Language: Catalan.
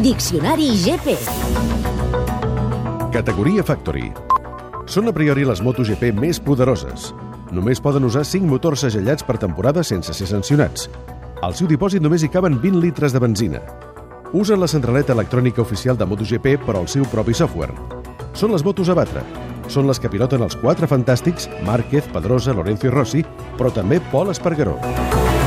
Diccionari GP. Categoria Factory. Són a priori les MotoGP més poderoses. Només poden usar 5 motors segellats per temporada sense ser sancionats. Al seu dipòsit només hi caben 20 litres de benzina. Usen la centraleta electrònica oficial de MotoGP per al seu propi software. Són les motos a batre. Són les que piloten els quatre fantàstics Márquez, Pedrosa, Lorenzo i Rossi, però també Pol Espargaró. Música